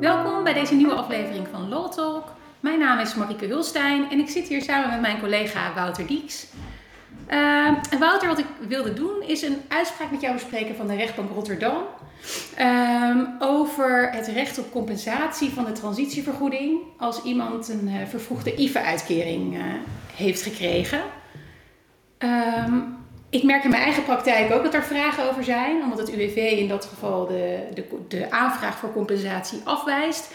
Welkom bij deze nieuwe aflevering van Law Talk. Mijn naam is Marieke Hulstein en ik zit hier samen met mijn collega Wouter Dieks. Uh, Wouter, wat ik wilde doen is een uitspraak met jou bespreken van de rechtbank Rotterdam uh, over het recht op compensatie van de transitievergoeding als iemand een uh, vervroegde IVA-uitkering uh, heeft gekregen. Um, ik merk in mijn eigen praktijk ook dat er vragen over zijn, omdat het UWV in dat geval de, de, de aanvraag voor compensatie afwijst.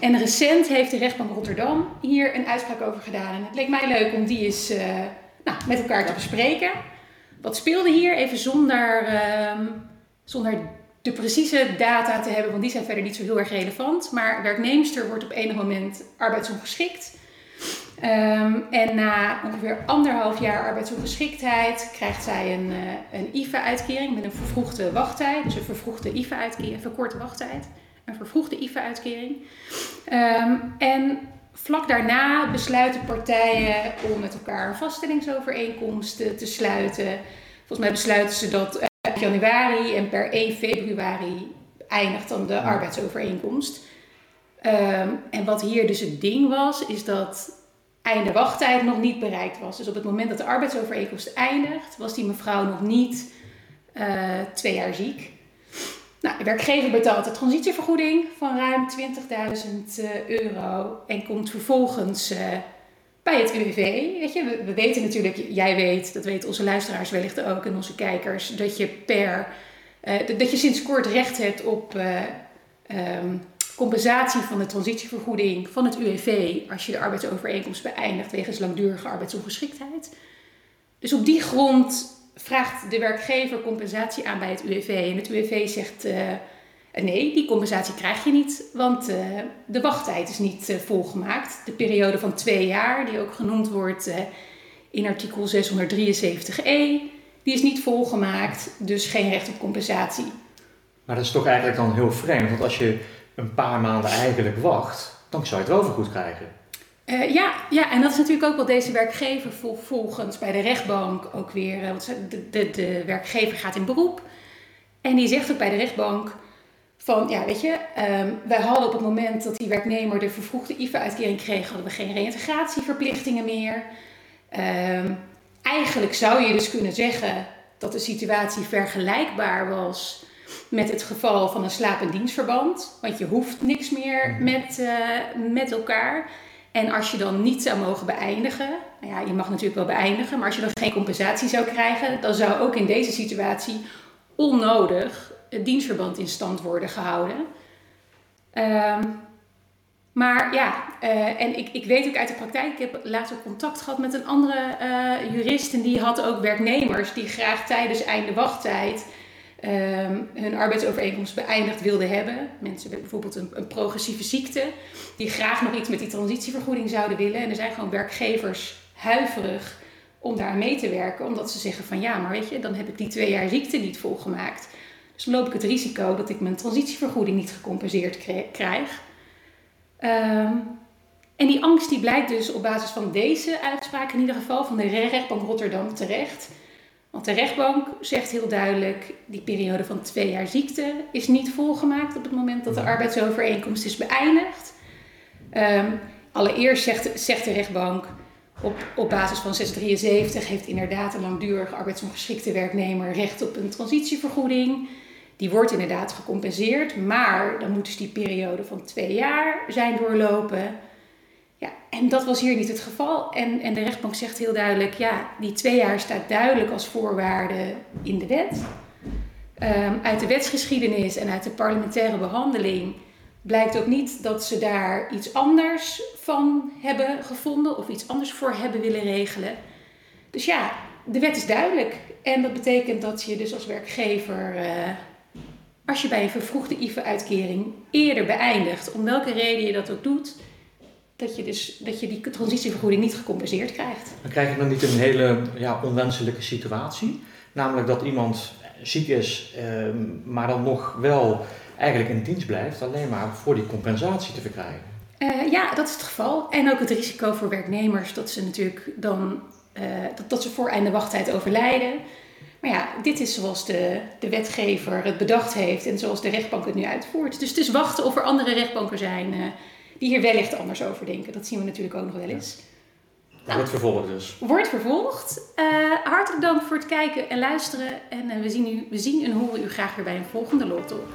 En recent heeft de rechtbank Rotterdam hier een uitspraak over gedaan. En het leek mij leuk om die eens uh, nou, met elkaar te bespreken. Wat speelde hier, even zonder, uh, zonder de precieze data te hebben, want die zijn verder niet zo heel erg relevant. Maar werknemster wordt op enig moment arbeidsongeschikt. Um, en na ongeveer anderhalf jaar arbeidsongeschiktheid krijgt zij een, uh, een IVA-uitkering met een vervroegde wachttijd. Dus een vervroegde IVA-uitkering, verkorte wachttijd. Een vervroegde IVA-uitkering. Um, en vlak daarna besluiten partijen om met elkaar een vaststellingsovereenkomst te sluiten. Volgens mij besluiten ze dat uh, januari en per 1 februari eindigt dan de arbeidsovereenkomst. Um, en wat hier dus het ding was, is dat einde wachttijd nog niet bereikt was. Dus op het moment dat de arbeidsovereenkomst eindigt, was die mevrouw nog niet uh, twee jaar ziek. Nou, de werkgever betaalt de transitievergoeding van ruim 20.000 euro en komt vervolgens uh, bij het UWV. Weet je, we, we, weten natuurlijk, jij weet, dat weten onze luisteraars wellicht ook en onze kijkers, dat je per dat je sinds kort recht hebt op um, compensatie van de transitievergoeding van het UWV als je de arbeidsovereenkomst beëindigt wegens langdurige arbeidsongeschiktheid. Dus op die grond vraagt de werkgever compensatie aan bij het UWV. En het UWV zegt uh, nee, die compensatie krijg je niet, want uh, de wachttijd is niet uh, volgemaakt. De periode van twee jaar, die ook genoemd wordt in artikel 673e, die is niet volgemaakt, dus geen recht op compensatie. Maar dat is toch eigenlijk dan heel vreemd, want als je een paar maanden eigenlijk wacht, dan zou je het wel vergoed krijgen. Uh, ja, ja, en dat is natuurlijk ook wat deze werkgever volgens bij de rechtbank ook weer. Uh, de, de, de, werkgever gaat in beroep. En die zegt ook bij de rechtbank: van ja, weet je, um, wij hadden op het moment dat die werknemer de vervroegde IVA-uitkering kreeg, hadden we geen reïntegratieverplichtingen meer. Um, eigenlijk zou je dus kunnen zeggen dat de situatie vergelijkbaar was met het geval van een slaap- en dienstverband. Want je hoeft niks meer met, uh, met elkaar. En als je dan niet zou mogen beëindigen, nou ja, je mag natuurlijk wel beëindigen, maar als je dan geen compensatie zou krijgen, dan zou ook in deze situatie onnodig het dienstverband in stand worden gehouden. Um, maar ja, uh, en ik, ik weet ook uit de praktijk, ik heb laatst ook contact gehad met een andere uh, jurist en die had ook werknemers die graag tijdens einde wachttijd um, hun arbeidsovereenkomst beëindigd wilden hebben. Mensen met bijvoorbeeld een, een, progressieve ziekte, die graag nog iets met die transitievergoeding zouden willen. En er zijn gewoon werkgevers huiverig om daar mee te werken, omdat ze zeggen van ja, maar weet je, dan heb ik die twee jaar ziekte niet volgemaakt. Dus dan loop ik het risico dat ik mijn transitievergoeding niet gecompenseerd krijg. Um, en die angst die blijkt dus op basis van deze uitspraak in ieder geval van de rechtbank Rotterdam terecht. Want de rechtbank zegt heel duidelijk, die periode van twee jaar ziekte is niet volgemaakt op het moment dat de arbeidsovereenkomst is beëindigd. Um, allereerst zegt, zegt de rechtbank, op, op basis van 673 heeft inderdaad een langdurig arbeidsongeschikte werknemer recht op een transitievergoeding. Die wordt inderdaad gecompenseerd, maar dan moet dus die periode van twee jaar zijn doorlopen. Ja, en dat was hier niet het geval. En, en de rechtbank zegt heel duidelijk, ja, die twee jaar staat duidelijk als voorwaarde in de wet. Um, uit de wetsgeschiedenis en uit de parlementaire behandeling blijkt ook niet dat ze daar iets anders van hebben gevonden of iets anders voor hebben willen regelen. Dus ja, de wet is duidelijk. En dat betekent dat je dus als werkgever, uh, als je bij een vervroegde IVA-uitkering eerder beëindigt, om welke reden je dat ook doet, dat je, dus, dat je die transitievergoeding niet gecompenseerd krijgt. Dan krijg je dan niet een hele ja, onwenselijke situatie. Namelijk dat iemand ziek is, eh, maar dan nog wel eigenlijk in dienst blijft, alleen maar voor die compensatie te verkrijgen. Uh, ja, dat is het geval. En ook het risico voor werknemers dat ze natuurlijk dan uh, dat, dat ze voor einde wachttijd overlijden. Maar ja, dit is zoals de, de wetgever het bedacht heeft en zoals de rechtbank het nu uitvoert. Dus het is wachten of er andere rechtbanken zijn uh, die hier wellicht anders over denken. Dat zien we natuurlijk ook nog wel eens. Nou, wordt vervolgd dus. Wordt vervolgd. Uh, hartelijk dank voor het kijken en luisteren. En uh, we, zien u, we zien en horen u graag weer bij een volgende Law Talk.